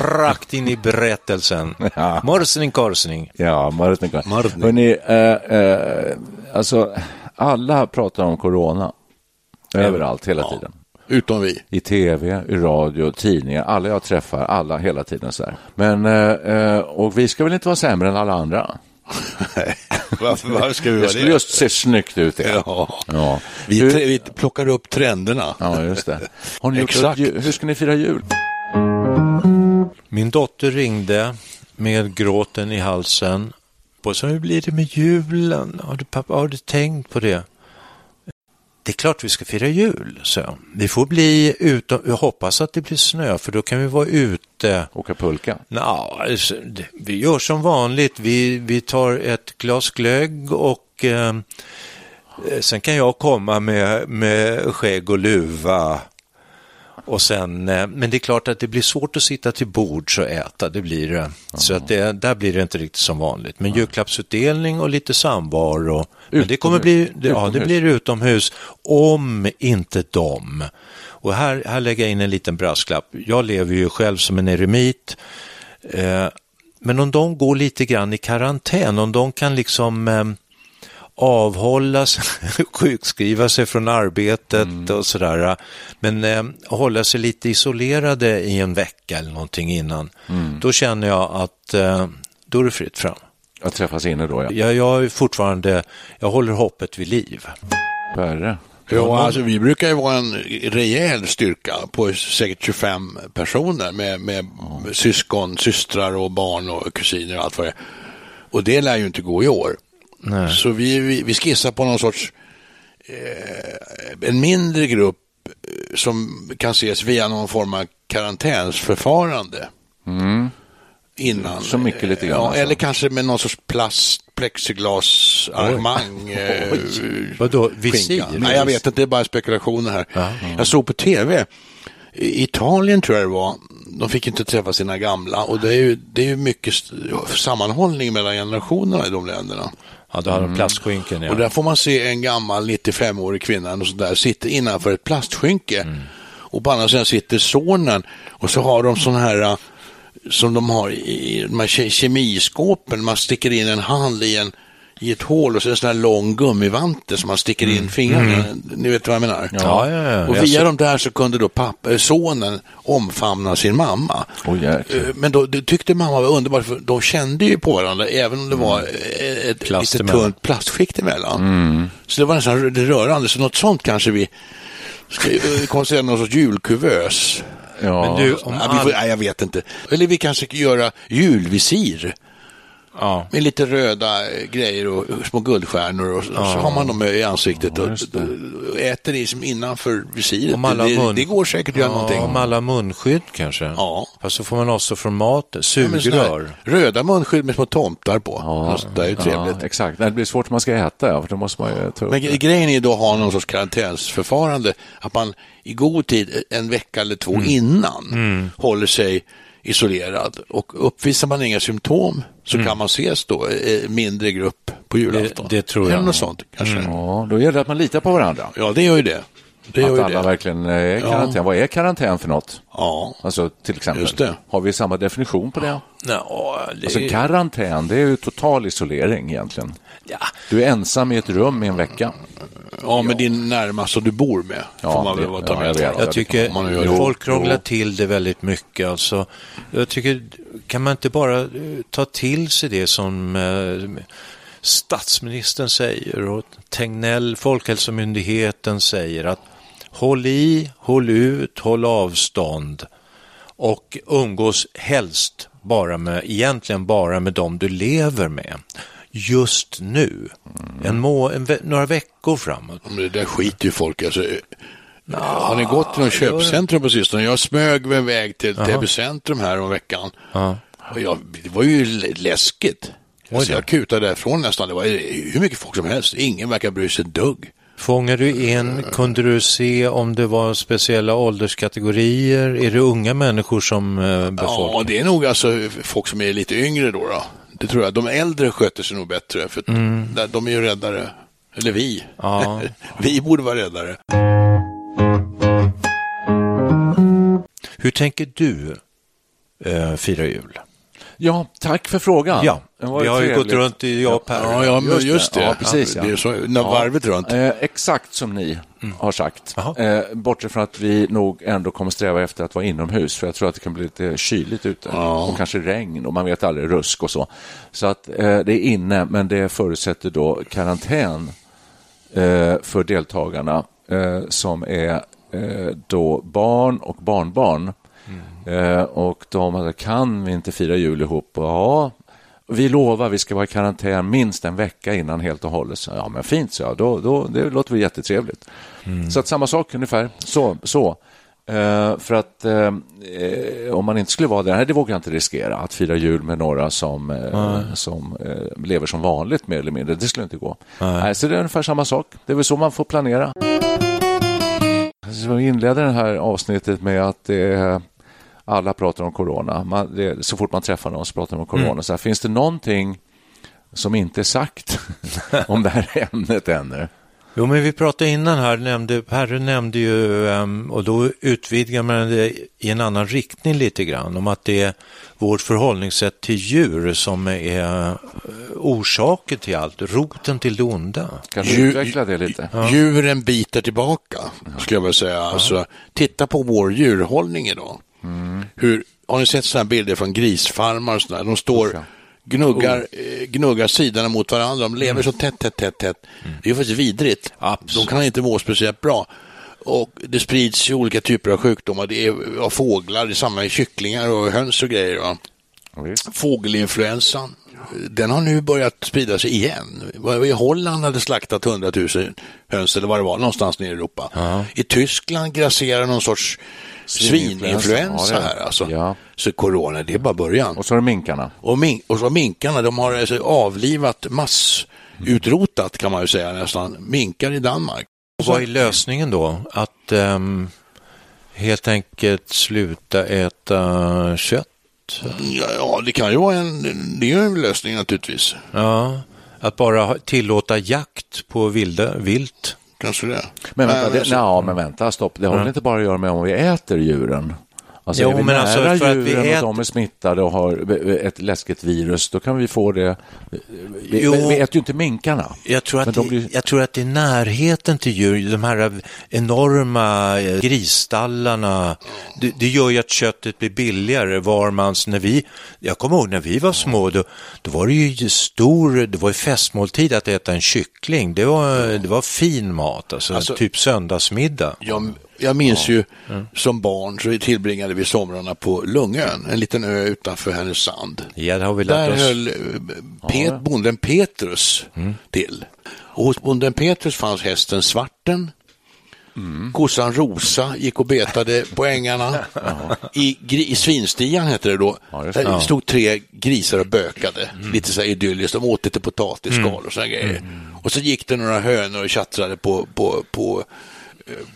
Rakt in i berättelsen. Ja. Morsning korsning. Ja, Mardin. Mardin. Hörrni, eh, eh, alltså alla pratar om corona. Överallt, hela tiden. Utom vi. I tv, i radio, tidningar. Alla jag träffar, alla hela tiden så här. Men, eh, eh, och vi ska väl inte vara sämre än alla andra? Nej, varför, varför ska vi Det vara skulle det? just se snyggt ut. det. Ja. ja. Vi, Hur- vi plockar upp trenderna. Ja, just det. Har ni gjort Exakt. ju- Hur ska ni fira jul? Min dotter ringde med gråten i halsen. Och så hur blir det med julen? Har du, pappa, har du tänkt på det? Det är klart vi ska fira jul, så. Vi får bli ute, jag hoppas att det blir snö för då kan vi vara ute. Åka pulka? Nå, alltså, vi gör som vanligt, vi, vi tar ett glas glögg och eh, sen kan jag komma med, med skägg och luva. Och sen, eh, men det är klart att det blir svårt att sitta till bords och äta, det blir det. Så att det, där blir det inte riktigt som vanligt. Men julklappsutdelning och lite samvaro. Men det kommer bli, det, ja, det blir utomhus, om inte de. Och här, här lägger jag in en liten brasklapp. Jag lever ju själv som en eremit. Eh, men om de går lite grann i karantän, om de kan liksom eh, avhålla sig, sjukskriva sig från arbetet och sådär, men eh, hålla sig lite isolerade i en vecka eller någonting innan, då känner jag att eh, då är det fritt fram. Att träffas inne då, ja. Jag, jag är fortfarande, jag håller hoppet vid liv. Perre? Ja, alltså, vi brukar ju vara en rejäl styrka på säkert 25 personer med, med syskon, systrar och barn och kusiner och allt vad det är. Och det lär ju inte gå i år. Nej. Så vi, vi, vi skissar på någon sorts eh, en mindre grupp eh, som kan ses via någon form av karantänsförfarande. Innan. Så mycket lite grann, Ja, alltså. eller kanske med någon sorts plast, plexiglasarrangemang. eh, Vadå, visir? Nej, jag vet inte, det är bara spekulationer här. Jag såg på tv, i Italien tror jag det var, de fick inte träffa sina gamla och det är ju, det är ju mycket sammanhållning mellan generationerna i de länderna. Ja, då har de plastskynken, ja. Och där får man se en gammal 95-årig kvinna och sådär, sitter innanför ett plastskynke. Mm. Och på andra sidan sitter sonen och så har de sådana här äh, som de har i de här ke- kemiskåpen, man sticker in en hand i, en, i ett hål och så är det en sån här lång gummivante som man sticker in fingrarna. Ni vet vad jag menar? Mm. Ja, ja, ja. Och via de där så kunde då pappa, äh, sonen omfamna sin mamma. Eh, Men då det tyckte mamma var underbart för de kände ju på varandra även om det var eh, ett Plast lite emellan. tunt plastskikt emellan. Så det var nästan det rörande, så något sånt kanske vi ska eh, konstruera någon sorts julkuvös. Ja. Men du, om Ja, vi får, all... nej, jag vet inte. Eller vi kanske ska göra julvisir ja. med lite röda eh, grejer och små guldstjärnor och så, så har man dem i ansiktet och, och äter i som innanför visiret. Det, mun... det går säkert att göra ja, någonting. Om alla munskydd kanske? Ja. Fast så får man avstå från maten. Ja, Sugrör. Röda munskydd med små tomtar på. Ja, det är ju trevligt. Ja, exakt. Det blir svårt om man ska äta, ja, för då måste man ju ta upp Men det. gre- grejen är då att ha någon sorts karantänsförfarande. Att man i god tid, en vecka eller två innan, håller sig isolerad och uppvisar man inga symptom så kan man ses då i mindre grupp på julafton. Det- det tror jag. Eller något sånt kanske. Ja, då gäller det att man litar på varandra. Ja, det gör ju det. Det gör Att alla det. verkligen är i karantän. Vad är karantän för något? Ja, Alltså till exempel. Just det. Har vi samma definition på det? Ja, det, Alltså karantän, det är ju total isolering egentligen. ja. Du är ensam i ett rum i en vecka. ja med din närmaste du bor med. Ja, får man det- väl vara ja, jag vet. Jag tycker man göra. folk krånglar till det väldigt mycket. Alltså, jag tycker, kan man inte bara eh, ta till sig det som eh, statsministern säger och Tegnell, Folkhälsomyndigheten säger att håll i, håll ut, håll avstånd och umgås helst bara med, egentligen bara med dem du lever med just nu. En må, en, några veckor framåt. Men det där skiter ju folk. Alltså, har ni gått till något köpcentrum på sistone? Jag smög mig väg till Täby centrum här om veckan. Och jag, det var ju lä- läskigt. Alltså, jag kutade därifrån nästan. Det var hur mycket folk som helst. Ingen verkar bry sig ett dugg. Fångar du in, kunde du se om det var speciella ålderskategorier? Är det unga människor som eh, befolkar? Ja, det är nog alltså folk som är lite yngre då. då. Det tror jag. De äldre sköter sig nog bättre. För där- de är ju räddare. Eller vi. Ja. vi borde vara räddare. Hur tänker du eh, fira jul? Ja, tack för frågan. Ja, vi har ju trevligt. gått runt i jag och Per. Ja, ja men just det. Ja, precis. Ja. Det är så, när varvet runt. Eh, exakt som ni har sagt. Eh, bortsett från att vi nog ändå kommer sträva efter att vara inomhus. För jag tror att det kan bli lite kyligt ute. Och kanske regn och man vet aldrig, rusk och så. Så att eh, det är inne, men det förutsätter då karantän eh, för deltagarna eh, som är eh, då barn och barnbarn. Eh, och de hade, kan vi inte fira jul ihop? Ja, vi lovar, vi ska vara i karantän minst en vecka innan helt och hållet. Så, ja, men fint, så jag. Då, då, det låter väl jättetrevligt. Så att samma sak ungefär. Så, så. Eh, för att eh, om man inte skulle vara där, nej, det vågar jag inte riskera, att fira jul med några som, eh, som eh, lever som vanligt mer eller mindre. Det skulle inte gå. Nej, så det är ungefär samma sak. Det är väl så man får planera. Så vi inleder det här avsnittet med att det, alla pratar om corona. Man, det, så fort man träffar någon så pratar de om corona. Så här, finns det någonting som inte är sagt om det här ämnet ännu? Jo, men vi pratade innan här, nämnde, Perre nämnde ju, ehm, och då utvidgar man det i en annan riktning lite grann, om att det är vårt förhållningssätt till djur som är eh, orsaken till allt, roten till det onda. Kan du Djur- utveckla det lite? Djuren biter tillbaka, skulle jag vilja säga. Alltså, titta på vår djurhållning idag. Hur, har ni sett sådana bilder från grisfarmar och sådär? De står, ja. gnuggar, eh, gnuggar sidorna mot varandra. De lever så tätt, tätt, tätt, tätt. Det är faktiskt vidrigt. Absolut. De kan inte må speciellt bra. Och det sprids ju olika typer av sjukdomar. Det är av fåglar, det är samma i kycklingar och höns och grejer. Va? Visst. Fågelinfluensan, den har nu börjat sprida sig igen. I Holland hade slaktat 100 000 höns eller vad det var, någonstans nere i Europa. I Tyskland grasserar någon sorts Svininfluensa, ja, här. Alltså. ja. Så corona, det är bara början. Och så är det minkarna. Och, min- och så minkarna, de har alltså avlivat, massutrotat kan man ju säga nästan, minkar i Danmark. Och vad är lösningen då? Att ehm, helt enkelt sluta äta kött? Ja, det kan ju vara en, det är ju en lösning naturligtvis. Ja, att bara tillåta jakt på vilda, vilt? Kanske det. Men vänta, Nej, det, ja, men vänta, stopp. Det har väl inte bara att göra med om vi äter djuren? Alltså, Jo, är vi men alltså, för att vi och de är smittade och har ett läskigt virus, då kan vi få det. Vi, Jo. vi äter ju inte minkarna. Jag tror, att de det, blir- jag tror att det är närheten till djur, de här enorma eh, grisstallarna, det, det gör ju att köttet blir billigare var mans, när vi, jag kommer ihåg när vi var små, då, då var det ju stor, det var ju festmåltid att äta en kyckling, det var, det var fin mat, alltså, Alltså- typ söndagsmiddag. Jag, jag minns ju som barn så tillbringade vi somrarna på Lungön, en liten ö utanför Härnösand. Ja, det har vi Där oss. höll eh, Pet, bonden Petrus till. Och hos bonden Petrus fanns hästen Svarten. Kossan Rosa gick och betade på ängarna. I, I svinstian hette det då. Ja, just där det. stod tre grisar och bökade. Lite så här idylliskt. De åt lite potatisskal och sådana grejer. Och så gick det några hönor och tjattrade på, på, på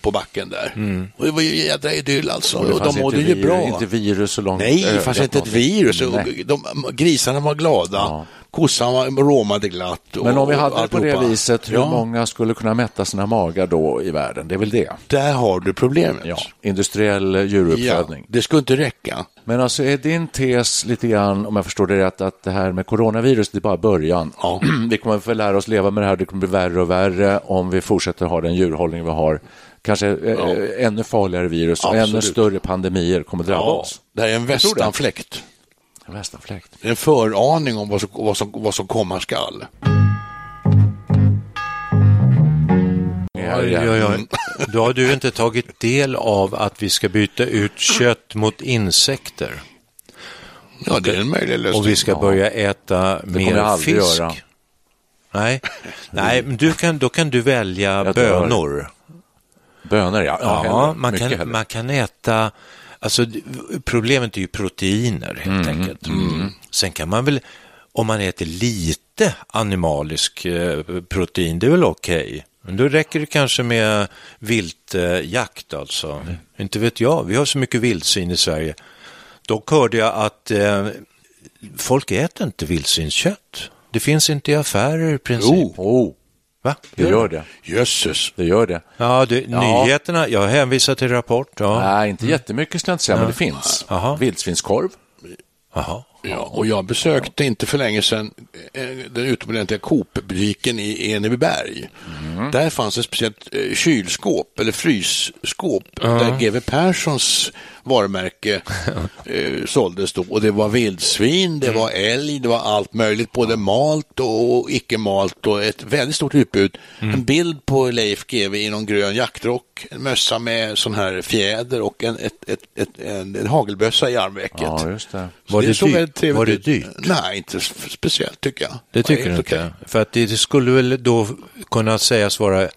på backen där. Och det var ju jädra idyll alltså. Och Och de mådde ju bra. Inte virus så långt Nej, det fanns inte ett virus. Och de, grisarna var glada. Ja. Kossan råmade glatt. Och, Men om vi hade det på det viset, hur ja, många skulle kunna mätta sina magar då i världen? Det är väl det? Där har du problemet. Ja. Industriell eh, djuruppfödning. Ja, det skulle inte räcka. Men alltså är din tes lite grann, om jag förstår det rätt, att det här med coronavirus, det är bara början. Ja. Vi kommer få lära oss leva med det här, det kommer bli värre och värre om vi fortsätter ha den djurhållning vi har. Kanske eh, ännu farligare virus och ännu större pandemier kommer drabba oss. det här är en västanfläkt. Västanfläkt. Det en föraning om vad som, vad som, vad som komma skall. Oj, oj, oj. Då har du inte tagit del av att vi ska byta ut kött mot insekter Ja, det är en möjlig lösning. och vi ska börja äta jag mer fisk. göra. Nej, Nej men du kan, då kan du välja bönor. Bönor, ja. Ja, man kan, hellre. man kan äta, alltså problemet är ju proteiner helt Mm, enkelt. Sen kan man väl, om man äter lite animalisk eh, protein, det är väl okej. Men då räcker det kanske med viltjakt alltså. Mm. Inte vet jag, vi har så mycket vildsvin i Sverige. Dock hörde jag att eh, folk äter inte vildsvinskött. Det finns inte i affärer i princip. Jo. Oh, Va? det gör det. Jösses. Det gör det. Ja, det, Ja. nyheterna, jag hänvisar till Rapport. Ja. Nej, inte jättemycket ska jag inte säga, men det finns. Jaha. Vildsvinskorv. Jaha. Ja, och jag besökte inte för länge sedan eh, den utomordentliga Coop-butiken i Enebyberg. Mm. Där fanns ett speciellt eh, kylskåp, eller frysskåp, där GW Perssons varumärke eh, såldes då. Och det var vildsvin, det var älg, det var allt möjligt, både malt och icke malt och ett väldigt stort utbud. En bild på Leif GW i någon grön jaktrock, en mössa med sån här fjäder och en, ett, ett, ett, en, en hagelbössa i armvecket. Ja, just det. Var det såg dyrt? väldigt trevligt Var det dyrt? Nej, inte speciellt tycker jag. Det tycker du inte? okej. För att det skulle väl då kunna sägas vara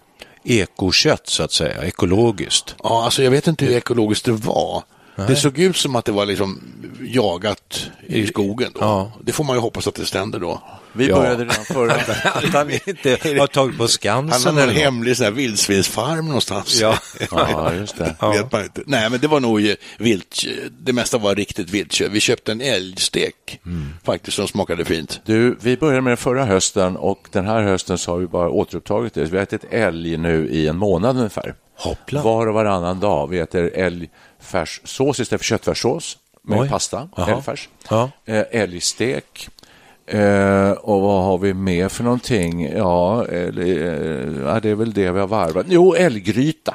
ekokött så att säga, ekologiskt. Ja, alltså jag vet inte hur ekologiskt det var. Det såg ut som att det var liksom jagat i skogen. Då. Ja. Det får man ju hoppas att det ständer då. Vi Ja. började redan förra... Att han inte har tagit på Han Skansen har eller en hemlig sån här vildsvinsfarm någonstans. Ja. Ja, just det. Vet man inte. Nej, men det var nog eh, vilt. Det mesta var riktigt viltkött. Vi köpte en älgstek Mm. faktiskt som smakade fint. Du, vi började med det förra hösten och den här hösten så har vi bara återupptagit det. Vi har ätit älg nu i en månad ungefär. Hoppla. Var och varannan dag. Vi äter älgfärssås istället för köttfärssås med Oj. pasta, älgfärs. Ja. Eh, älgstek. Eh, och vad har vi mer för någonting? Ja, älg, eh, ja, det är väl det vi har varvat. Jo, älggryta.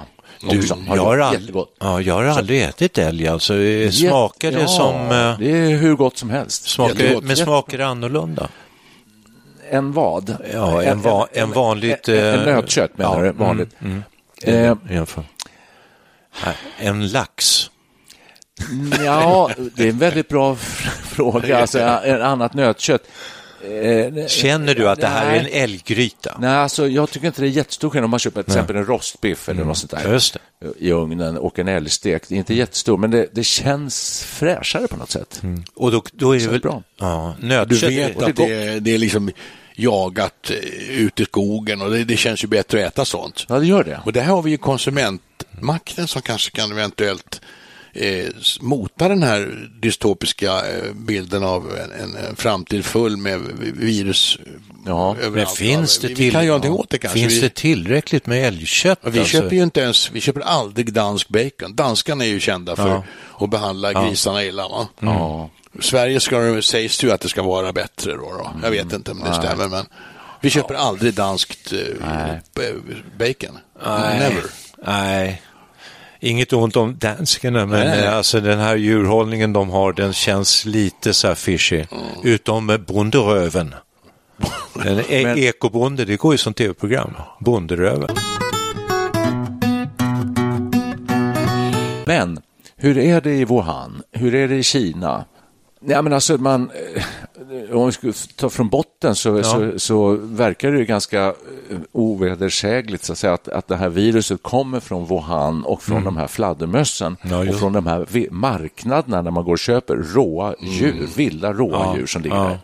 Du, också. jag, har aldrig, ja, jag har aldrig ätit älg alltså. Eh, Smakar det Ja, som... eh, Det är hur gott som helst. Smakar, men smakar det annorlunda? En vad? Ja, en va- en vanligt, En, en, eh, nötkött menar ja, du? Vanligt. mm, Eh, Jämför. Nej, En lax. Ja, det är en väldigt bra fråga. Alltså, en annat nötkött. Eh, Känner du att det här är en nej. älggryta? Nej, alltså, jag tycker inte det är jättestor skillnad om man köper till exempel en rostbiff eller något sånt där Just i ugnen och en älgstek. Det är inte jättestor, men det, det känns fräschare på något sätt. Och då, då är det Så väl... bra. Ja, Du nötkött. vet det är att det är, det är liksom jagat eh, ute i skogen och det, det känns ju bättre att äta sånt. Ja, det gör det. Och det här har vi ju konsumentmakten som kanske kan eventuellt eh, mota den här dystopiska eh, bilden av en, en, framtid full med virus Ja, överallt. Men finns det, vi, till... vi kan göra någonting åt det kanske. Finns vi, det tillräckligt med älgkött? vi alltså? köper ju inte ens, vi köper aldrig dansk bacon. Danskarna är ju kända för Ja. att behandla grisarna illa. Va? Ja. Sverige ska, det- sägs det ju att det ska vara bättre då. då. Jag vet inte om det stämmer men vi köper aldrig danskt eh, Nej. bacon. Nej. Never. Nej. Inget ont om danskarna, men Nej. eh, alltså den här djurhållningen de har, den känns lite så här fishy. Mm. Utom eh, Bonderöven. Den e- Men- ekobonde, det går ju som tv-program. Bonderöven. Men hur är det i Wuhan? Hur är det i Kina? Ja, men alltså man, eh, om vi skulle ta från botten så, så, så verkar det ju ganska eh, ovedersägligt så att, säga, att, att det här viruset kommer från Wuhan och från de här fladdermössen Ja, och från de här marknaderna där man går och köper råa djur, vilda råa Ja, djur som ligger ja. där.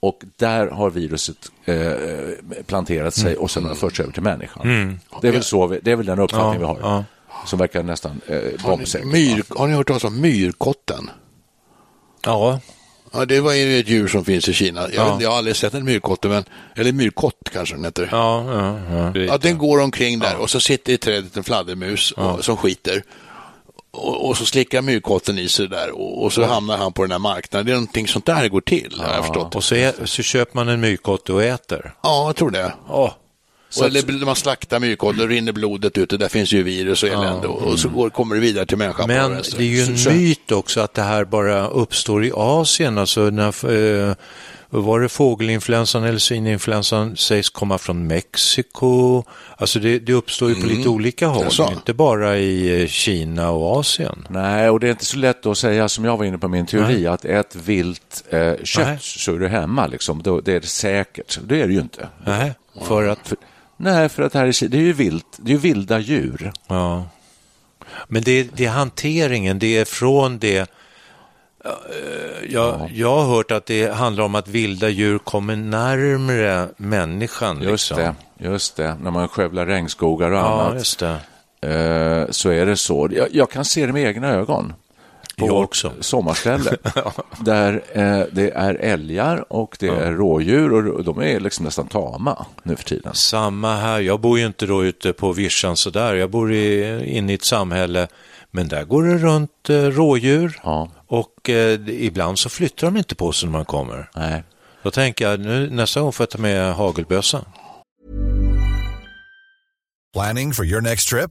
och där har viruset eh, planterat sig och sen har det förts över till människan. Det, är väl så vi, det är väl den uppfattning Ja, vi har, som verkar nästan eh, Har bombsäker. ni, myr, har ni hört talas om myrkotten? Ja, Ja, det var ju ett djur som finns i Kina. Jag, Ja. vet, jag har aldrig sett en myrkotte, men, eller myrkott kanske den heter. ja, ja. ja. Ja, den går omkring där och så sitter i trädet en fladdermus och, som skiter. Och, och så slickar myrkotten i sig där och, och så hamnar han på den här marknaden. Det är någonting sånt där det går till, har jag förstått. Och så, ä- så köper man en myrkotte och äter. Ja, jag tror det. Ja, Så eller man slaktar då rinner blodet ut och där finns ju virus och elände och, och så går, kommer det vidare till människan. Men vänster. det är ju en myt också att det här bara uppstår i Asien. Alltså när, eh, var det fågelinfluensan eller svininfluensan sägs komma från Mexiko. Alltså det, det uppstår ju på lite olika håll, inte bara i eh, Kina och Asien. Nej, och det är inte så lätt att säga som jag var inne på min teori, att ät vilt eh, kött Nej. så är du hemma, liksom. Då, det är säkert. Det är det ju inte. Nej, för att... För, nej, för att här är, det är ju vilt, det är ju vilda djur. Ja. Men det, det är hanteringen, det är från det... eh, Jag, jag har hört att det handlar om att vilda djur kommer närmre människan. Just liksom. det, just det. När man skövlar regnskogar och Ja, annat just det. eh, så är det så. Jag, jag kan se det med egna ögon. På också. sommarställe. där eh, det är älgar och det är rådjur och de är liksom nästan tama nu för tiden. Samma här. Jag bor ju inte då ute på vischan sådär. Jag bor i, inne i ett samhälle. Men där går det runt eh, rådjur. Ja. Och eh, ibland så flyttar de inte på sig när man kommer. Nej. Då tänker jag, nu, nästa gång får jag ta med hagelbössan. Planning for your next trip?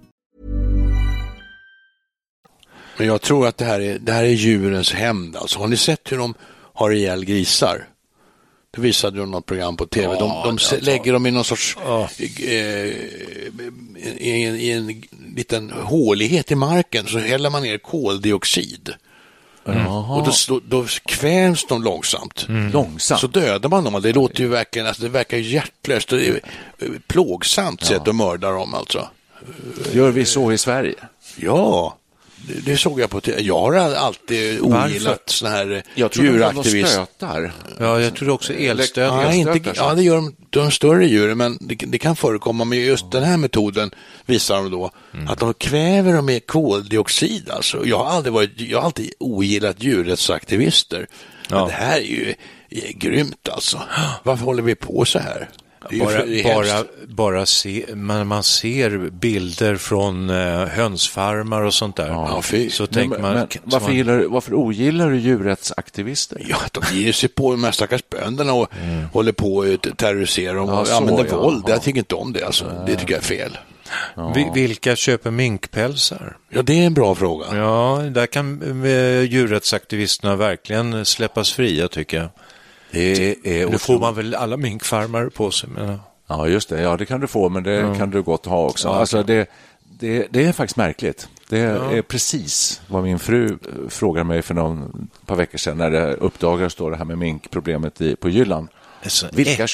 Men jag tror att det här är, det här är djurens hämnd. Alltså, har ni sett hur de har ihjäl grisar? Det visade de något program på tv. de de se- lägger dem i någon sorts... Eh, i, en, I en liten hålighet i marken så häller man ner koldioxid. Och då, då kvävs de långsamt. Långsamt. Så dödar man dem. Det låter ju verkligen, alltså, det verkar hjärtlöst. Är eh, plågsamt sätt att mörda dem alltså. Gör vi så i Sverige? Ja, det, såg jag på TV. Jag har alltid ogillat sådana här eh, Jag tror de djuraktivister. stötar. Ja, jag tror också elstöt. Ja, inte, elstötar, ja, det gör de, de större djuren, men det, det kan förekomma. Men just den här metoden visar de då att de kväver dem med koldioxid. Alltså. Jag, har aldrig varit, jag har alltid ogillat djurrättsaktivister. Men Ja. det här är ju är grymt alltså. Varför håller vi på så här? Bara, bara, bara se, man, man ser bilder från eh, hönsfarmar och sånt där. Ja. Så Men, tänker man... men, varför, man gillar, du- varför ogillar du djurrättsaktivister? Ja, de ger sig på de här stackars bönderna och håller på att terrorisera dem Ja, och använder ja. våld. Ja. Jag tycker inte om det. Alltså. Det tycker jag är fel. Vi- Vilka köper minkpälsar? Ja, det är en bra fråga. Ja, där kan eh, djurrättsaktivisterna verkligen släppas fria tycker jag. Det är Nu får man väl alla minkfarmar på sig. Men... Ja, just det. Ja, det kan du få, men det kan du gott ha också. Alltså, det, det, det är faktiskt märkligt. Det är precis vad min fru frågade mig för någon par veckor sedan när det uppdagades då det här med minkproblemet i, på Jylland. Vilka,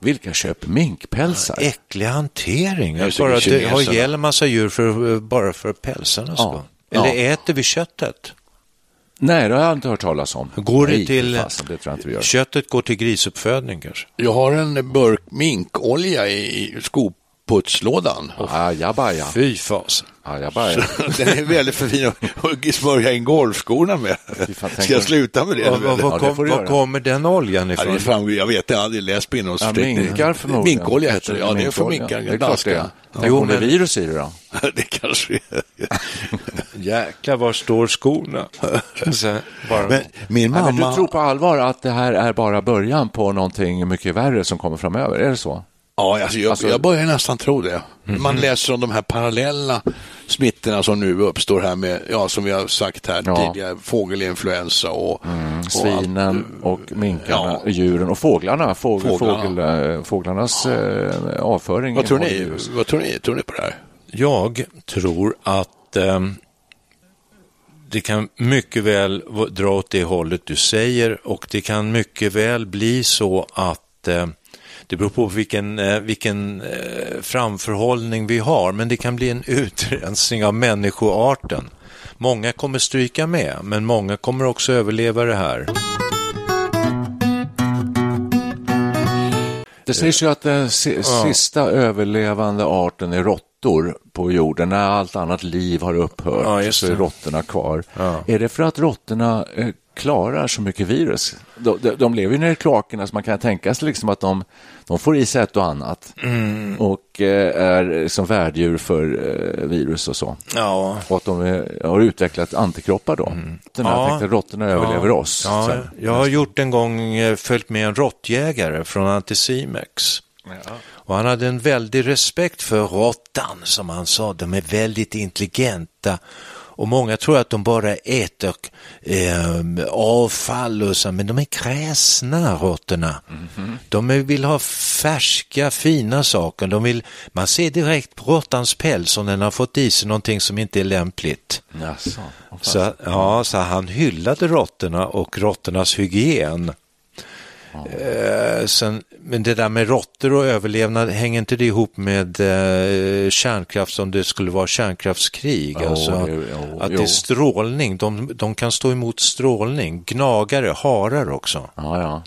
vilka köper minkpälsar? Äcklig hantering. Att bara att det har kineserna- ihjäl en massa djur för, bara för pälsarnas Ja. Eller Ja. äter vi köttet? Nej, det har jag inte hört talas om. Går det Nej, till... fasen, det tror jag inte vi gör. Köttet går till grisuppfödning kanske? Jag har en burk minkolja i skoputslådan. Ajabaja. Fy fasen. Ajabaja. Den är väldigt för fin att smörja in golfskorna med. fan, Ska jag sluta med det? Var, var, var, kom, du var kommer den oljan Ja, ifrån? det framgår, jag vet, jag har aldrig läst på Ja, innehållsförteckningen. minkar förmodligen. Minkolja heter det, ja det är för minkar, Det är klart det är. Ja, Jo, men- virus i det då? det kanske är. Jäklar, var står skorna? Så, bara, Men min Nej, men mamma... du tror på allvar att det här är bara början på någonting mycket värre som kommer framöver? Är det så? Ja, alltså jag, Alltså- jag börjar nästan tro det. Man Mhm. läser om de här parallella smittorna som nu uppstår här med, ja som vi har sagt här Ja. Mm, tidigare, fågelinfluensa och, och allt. Svinen och minkarna, Ja. djuren och fåglarna. Fågel, Fåglarna. Fågel, eh, fåglarnas eh, avföring. Vad tror ni? Vad tror ni? Tror ni på det här? Jag tror att ehm, det kan mycket väl dra åt det hållet du säger och det kan mycket väl bli så att eh, det beror på vilken, eh, vilken eh, framförhållning vi har, men det kan bli en utrensning av människoarten. Många kommer stryka med, men många kommer också överleva det här. Det sägs ju att den si- sista överlevande arten är råttor på jorden. När allt annat liv har upphört Ja, så är råttorna kvar. Ja. Är det för att råttorna eh, klarar så mycket virus? De, de, de lever ju nere i kloakerna så man kan tänka sig liksom att de, de får i sig ett och annat Mm. och eh, är som värddjur för eh, virus och så. Ja, Och att de är, har utvecklat antikroppar då. Den här Mm. Ja. tänkte råttorna överlever oss. Ja, jag har gjort en gång eh, följt med en råttjägare från Anticimex. Och han hade en väldig respekt för råttan, som han sa. De är väldigt intelligenta. Och många tror att de bara äter eh, avfall och så, men de är kräsna råttorna. De är, vill ha färska, fina saker. De vill, man ser direkt på råttans päls om den har fått i sig någonting som inte är lämpligt. Jaså. Så, ja, så han hyllade råttorna och råttornas hygien. Eh, sen, men det där med råttor och överlevnad, hänger inte det ihop med eh, kärnkraft som det skulle vara kärnkraftskrig? Jo, alltså, det- jo, att jo. det är strålning, de, de kan stå emot strålning. Gnagare, harar också. Ja, ja.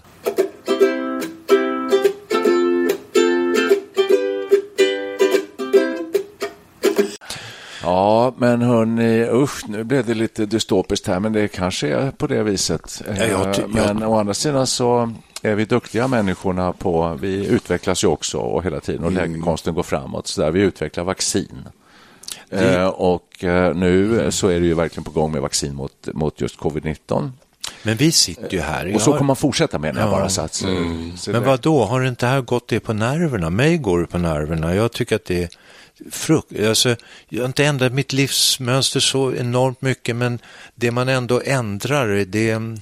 Ja, men hörni, usch, nu blev det lite dystopiskt här, men det kanske är på det viset. Ja, jag Eh, men å andra sidan så är vi duktiga människorna på, vi utvecklas ju också och hela tiden och läkekonsten går framåt, så där vi utvecklar vaccin. Eh, och eh, nu så är det ju verkligen på gång med vaccin mot, mot just covid-19. Men vi sitter ju här. Och så Jag- kommer man fortsätta med det Ja. bara. Så att, så Men det- vad då har det inte här gått det på nerverna? Mig går det på nerverna. Jag tycker att det är frukt... Alltså, jag har inte ändrat mitt livsmönster så enormt mycket, men det man ändå ändrar, det är mm,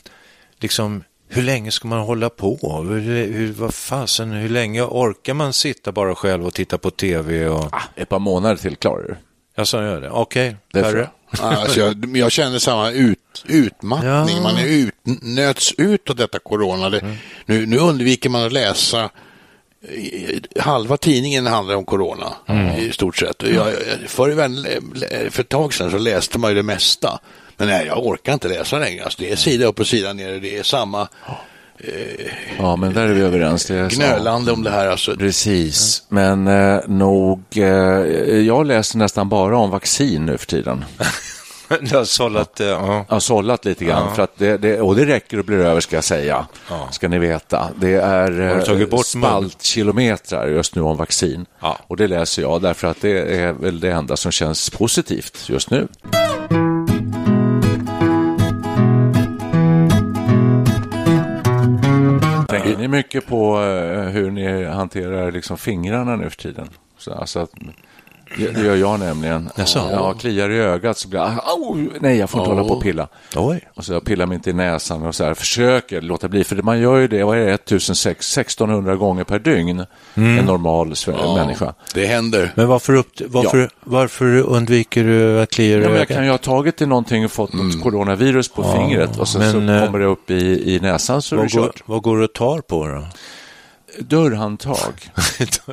liksom hur länge ska man hålla på? Hur, hur, vad fasen, hur länge orkar man sitta bara själv och titta på tv? Och... Ett par månader till klarar du. Jag sa gör det. Okej, tror Perre. Alltså, jag, jag känner samma ut, utmattning. Ja. Man är ut, nöts ut av detta corona. Det, nu, nu undviker man att läsa. i- Halva tidningen handlar om corona i stort sett. Jag, jag- förr i världen, för ett tag sedan så läste man ju det mesta. Men nej, jag orkar inte läsa längre. Alltså, det är sida upp och sida ner. Det är samma Ja, men där är vi överens. Det är så. gnölande om det här. Alltså, Precis, men eh, nog, eh, jag läser nästan bara om vaccin nu för tiden. Jag har sållat, eh, ja. Jag har sållat lite grann, för att det, det, och det räcker och blir över ska jag säga, ska ni veta. Det är Har du tagit bort mun? spaltkilometrar just nu om vaccin. Ja. Och det läser jag därför att det är väl det enda som känns positivt just nu. Ni mycket på eh, hur ni hanterar liksom fingrarna nu för tiden? Så, alltså att, det, det gör jag nämligen. Jaså? Ja, kliar i ögat så blir jag, au, nej jag får inte hålla på och pilla. Oj. Och så jag pillar mig inte i näsan och så här, försöker låta bli, för man gör ju det, vad är det, 1600 gånger per dygn, en normal sve- människa. Det händer. Men varför, upp, varför, varför undviker du att klia i Ja, men jag ögat? kan ju ha tagit till någonting och fått något coronavirus på fingret och sen men, så eh, kommer det upp i, i näsan så är det Vad går, kört. vad går du och tar på då? Dörrhandtag.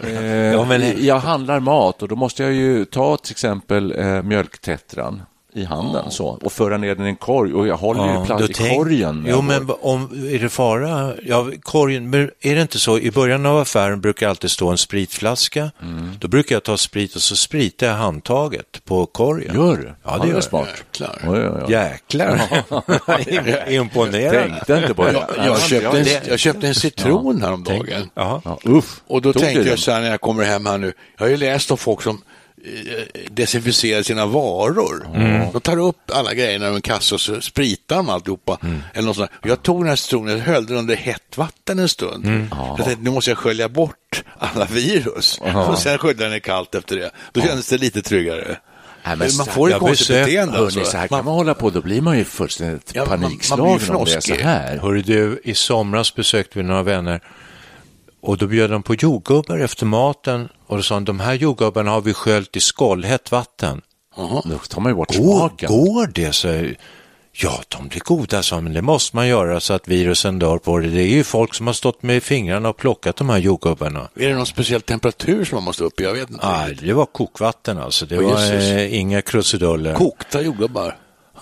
Eh, Ja, men- Jag handlar mat och då måste jag ju ta till exempel eh, mjölktetran i handen så, och föra ner den i en korg och jag håller ju plats i tänk- korgen. Jo, men om, är det fara? Ja, korgen, men är det inte så? I början av affären brukar alltid stå en spritflaska. Mm. Då brukar jag ta sprit och så spritar jag handtaget på korgen. Gör du? Ja, det gör jag. smart. Jäklar. Oj, oj, oj. Jäklar! Imponerande. Tänkte inte på det. Jag, jag, köpte en, jag köpte en citron häromdagen. Jaha. Ja, uff. Och då Tog tänkte jag så här när jag kommer hem här nu, jag har ju läst om folk som desinficerar sina varor. Mm. De tar upp alla grejerna ur en kassa och så spritar de alltihopa. Mm. Eller något sånt jag tog den här citronen och höll den under hett vatten en stund. Mm. Jag tänkte, nu måste jag skölja bort alla virus. Och sen sköljde jag den i kallt efter det. Då kändes det lite tryggare. Nej, men man får ett konstigt beteende. Hörrni, Alltså. så här kan man hålla på, då blir man ju fullständigt Ja, man- man panikslagen om det är så här. Hörru du, i somras besökte vi några vänner och då bjöd de på jordgubbar efter maten och då sa de, de här jordgubbarna har vi sköljt i skållhett vatten. Då tar man ju bort Går, smaken. går det? Så, ja, de blir goda, sa men det måste man göra så att virusen dör på det. Det är ju folk som har stått med fingrarna och plockat de här jordgubbarna. Är det någon speciell temperatur som man måste upp i? Jag vet inte. Nej, det var kokvatten alltså. Det Åh, var eh, inga krusiduller. Kokta jordgubbar.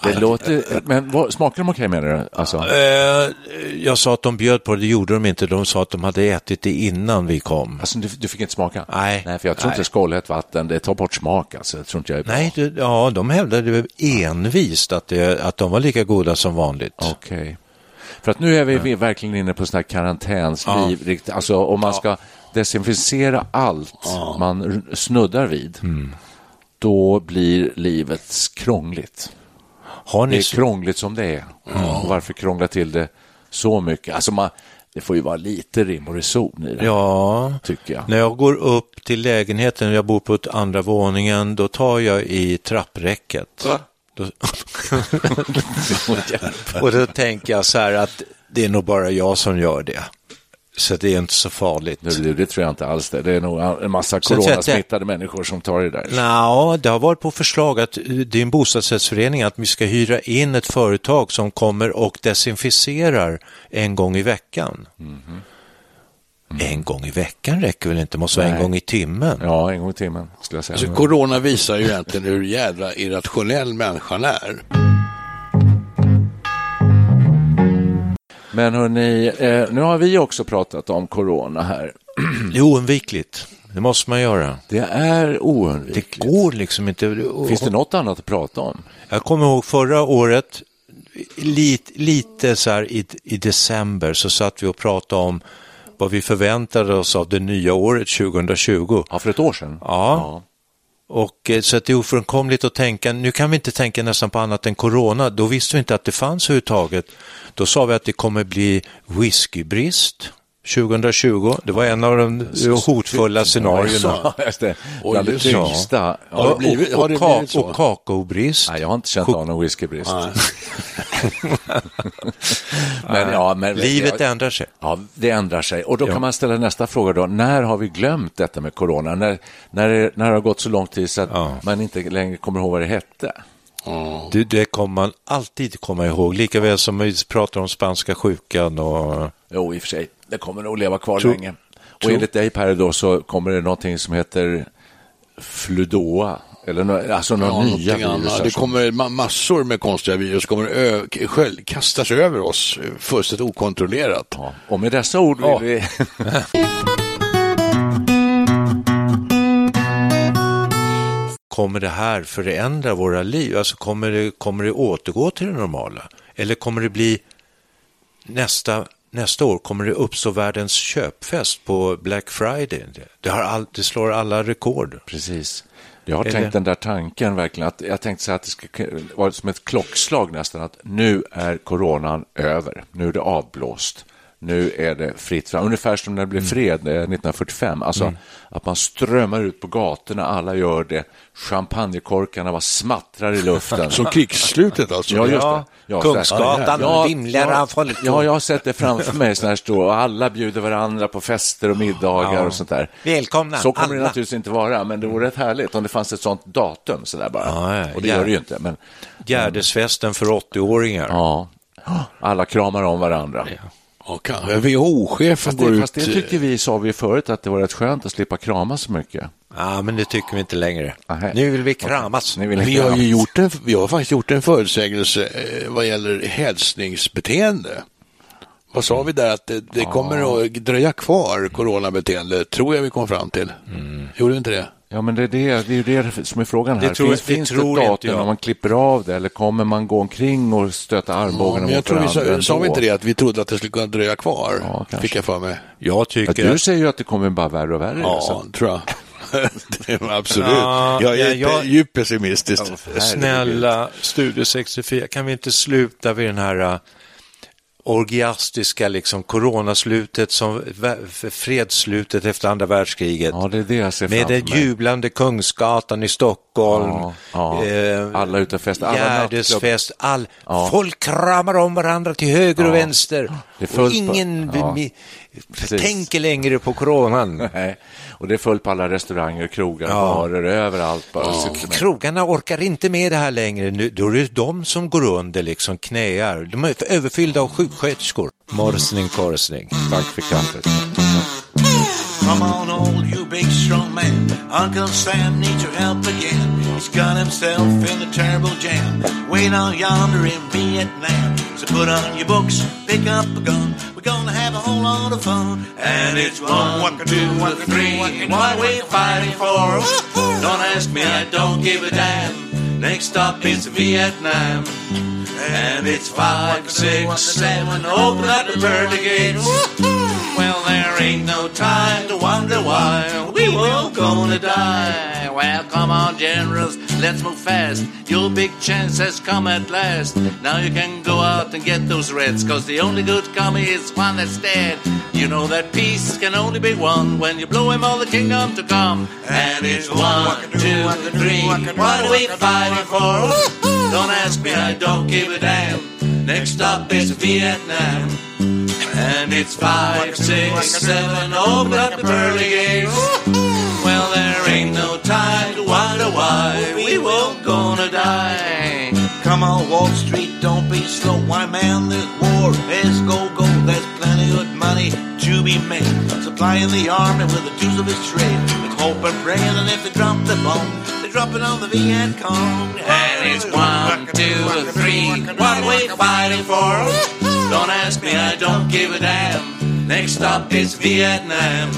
Det låter, men vad, smakar de okej menar du? Alltså, Eh, jag sa att de bjöd på det, det gjorde de inte. De sa att de hade ätit det innan vi kom. alltså du, du fick inte smaka? Nej. Nej, för jag tror Nej. inte skållhett vatten, det tar bort smak alltså. Jag tror inte jag är bra. Nej, det, ja, de hävdade envist att, det, att de var lika goda som vanligt. Okej. För att nu är vi vi verkligen inne på sån här karantänsliv. rikt- Alltså om man ska desinficera allt man r- snuddar vid, då blir livet krångligt. Har Det ni, är krångligt som det är. Och varför krångla till det så mycket? Alltså man, det får ju vara lite rim och reson i det, Ja, tycker jag. när jag går upp till lägenheten, jag bor på ett andra våningen, då tar jag i trappräcket. Då... och då tänker jag så här att det är nog bara jag som gör det. Så det är inte så farligt. Det, det, det tror jag inte alls det. Det är nog en massa coronasmittade människor som tar det där. Nå, det har varit på förslag att eh, det är en bostadsrättsförening att vi ska hyra in ett företag som kommer och desinficerar en gång i veckan. En gång i veckan räcker väl inte, måste vara en Nej. gång i timmen. Ja, en gång i timmen skulle jag säga. Alltså, corona visar ju egentligen hur jädra irrationell människan är. Men hörni, eh, nu har vi också pratat om corona här. Det är oundvikligt, det måste man göra. Det är Det oundvikligt. går liksom inte. Finns det något annat att prata om? Jag kommer ihåg förra året, lite, lite så här i, i december så satt vi och pratade om vad vi förväntade oss av det nya året 2020. Ja, för ett år sedan. Ja. Och eh, så att det är ofrånkomligt att tänka, nu kan vi inte tänka nästan på annat än corona, då visste vi inte att det fanns överhuvudtaget. Då sa vi att det kommer bli whiskybrist 2020, det var en av de hotfulla scenarierna. Det. Tyngsta. Har det blivit- och, har det och, ka- blivit så? och kakaobrist. Nej, jag har inte känt av någon whiskybrist. Men, ja, men, Livet ja, ändrar sig. Ja, det ändrar sig. Och då Ja. kan man ställa nästa fråga då. När har vi glömt detta med corona? När, när, det, när det har gått så lång tid så att Ja. man inte längre kommer ihåg vad det hette? Det, det kommer man alltid komma ihåg, lika väl som vi pratar om spanska sjukan och Jo, i och för sig. Det kommer nog leva kvar Tro- länge. Och enligt dig Per då så kommer det någonting som heter fludoa. Eller nå- alltså några Ja, nya virus. Det kommer ma- massor med konstiga virus kommer själv, kastas över oss eh, fullständigt okontrollerat. Ja. Och med dessa ord vill Ja. vi... kommer det här förändra våra liv? Alltså kommer det, kommer det återgå till det normala? Eller kommer det bli nästa, nästa år, kommer det uppstå världens köpfest på Black Friday? Det, all, det slår alla rekord. Precis. Jag har Eller- tänkt den där tanken verkligen. Att jag tänkte så att det ska vara som ett klockslag nästan. Att nu är coronan över. Nu är det avblåst. Nu är det fritt fram. Ungefär som när det blev Mm. fred eh, 1945. Alltså att man strömmar ut på gatorna, alla gör det. Champagnekorkarna bara smattrar i luften. Som krigsslutet alltså? Ja, just det. Ja, Kungsgatan ja, vimlar av folk. Ja, jag har sett det framför mig. Så här står, och alla bjuder varandra på fester och middagar Ja. och sånt där. Välkomna, Så kommer det alla. naturligtvis inte vara, men det vore rätt härligt om det fanns ett sånt datum så där bara. Ja, ja, och det gör det ju inte. Men, Gärdesfesten för 80-åringar. ja, alla kramar om varandra. Ja, kanske. WHO-chefen går det, ut... fast det tyckte vi, sa vi förut, att det var rätt skönt att slippa krama så mycket. Ja, men det tycker vi inte längre. Nähä. Nu vill vi kramas. Vill Vi inte har kramas. ju gjort en, vi har faktiskt gjort en förutsägelse eh, vad gäller hälsningsbeteende. Vad sa vi där? Att det, det kommer att dröja kvar coronabeteende, tror jag vi kom fram till. Gjorde vi inte det? Ja, men det är, det, det är ju det som är frågan här. Det tror- finns det finns det tror inte datum jag. när man klipper av det eller kommer man gå omkring och stöta armbågarna jag mot tror vi varandra sa, sa vi inte det, att vi trodde att det skulle kunna dröja kvar? Ja, kanske. fick jag för mig. Jag Ja, tycker du att säger ju att det kommer bara värre och värre. Ja, så. tror jag. det absolut. Ja, jag är ja, jag- djupt pessimistisk. Snälla Studio 64, kan vi inte sluta vid den här uh, orgiastiska liksom coronaslutet som fredsslutet efter andra världskriget? Ja, det är det jag ser Med den jublande Kungsgatan i Stockholm. Ja, ja. eh, Alla ute och festar, Gärdesfest, all, Ja. folk kramar om varandra till höger och vänster. Och ingen Precis. tänker längre på coronan. Nej, och det är fullt på alla restauranger, krogar, Ja. barer, överallt. Bara. Med- Krogarna orkar inte med det här längre. Nu, då är det de som går under, liksom knäar. De är överfyllda av sjuksköterskor. Morsning, korsning. Tack för kaffet. Old you big strong man. Uncle Sam needs your help again. He's got himself in a terrible jam. Way down yonder in Vietnam. So put on your books, pick up a gun. We're gonna have a whole lot of fun. And it's one, one, two, one, three. What we fighting for? Don't ask me, I don't give a damn. Next stop is Vietnam. And it's five, six, seven. Open up the pearly gates. Well, there ain't no time to wonder why we all gonna die. Well, come on, generals, let's move fast. Your big chance has come at last. Now you can go out and get those reds, cause the only good commie is one that's dead. You know that peace can only be won when you blow him all the kingdom to come. And it's one, two, three. What are we fighting for? Don't ask me, I don't give a damn. Next stop is Vietnam. And it's five, six, seven, oh, open up the pearly gates. Well, there ain't no time to wonder why we won't gonna die. Come on, Wall Street, don't be slow. Why, man, there's war, there's go, go, there's plenty of money to be made. Supplying the army with the tools of its trade. With hope and praying, and if they drop the bomb, they're dropping on the Viet Cong. And it's one, two, three, what are we fighting for? Don't ask me, I don't give a damn. Next stop is Vietnam.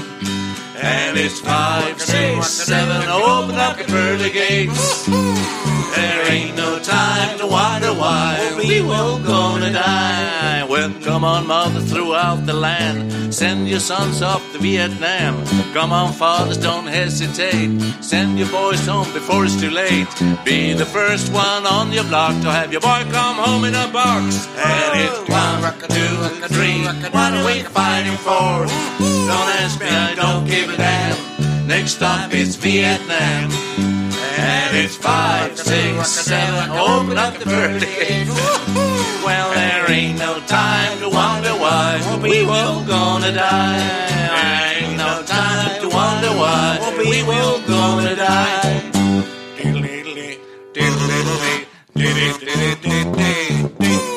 And it's five, six, seven, open up the pearly gates. There ain't no time to wonder why we will gonna die. Well, come on, mothers throughout the land, send your sons off to Vietnam. Come on, fathers, don't hesitate. Send your boys home before it's too late. Be the first one on your block to have your boy come home in a box. And it's one, two, three. What are we fighting for? Don't ask me, I don't give a damn. Next stop is Vietnam. And it's five, six, seven, open up the gates. Well, there ain't no time to wonder why we will gonna die. Ain't no time to wonder why we will gonna die. Diddle-diddle-dee, diddle-diddle-dee, diddle-diddle-dee-dee-dee.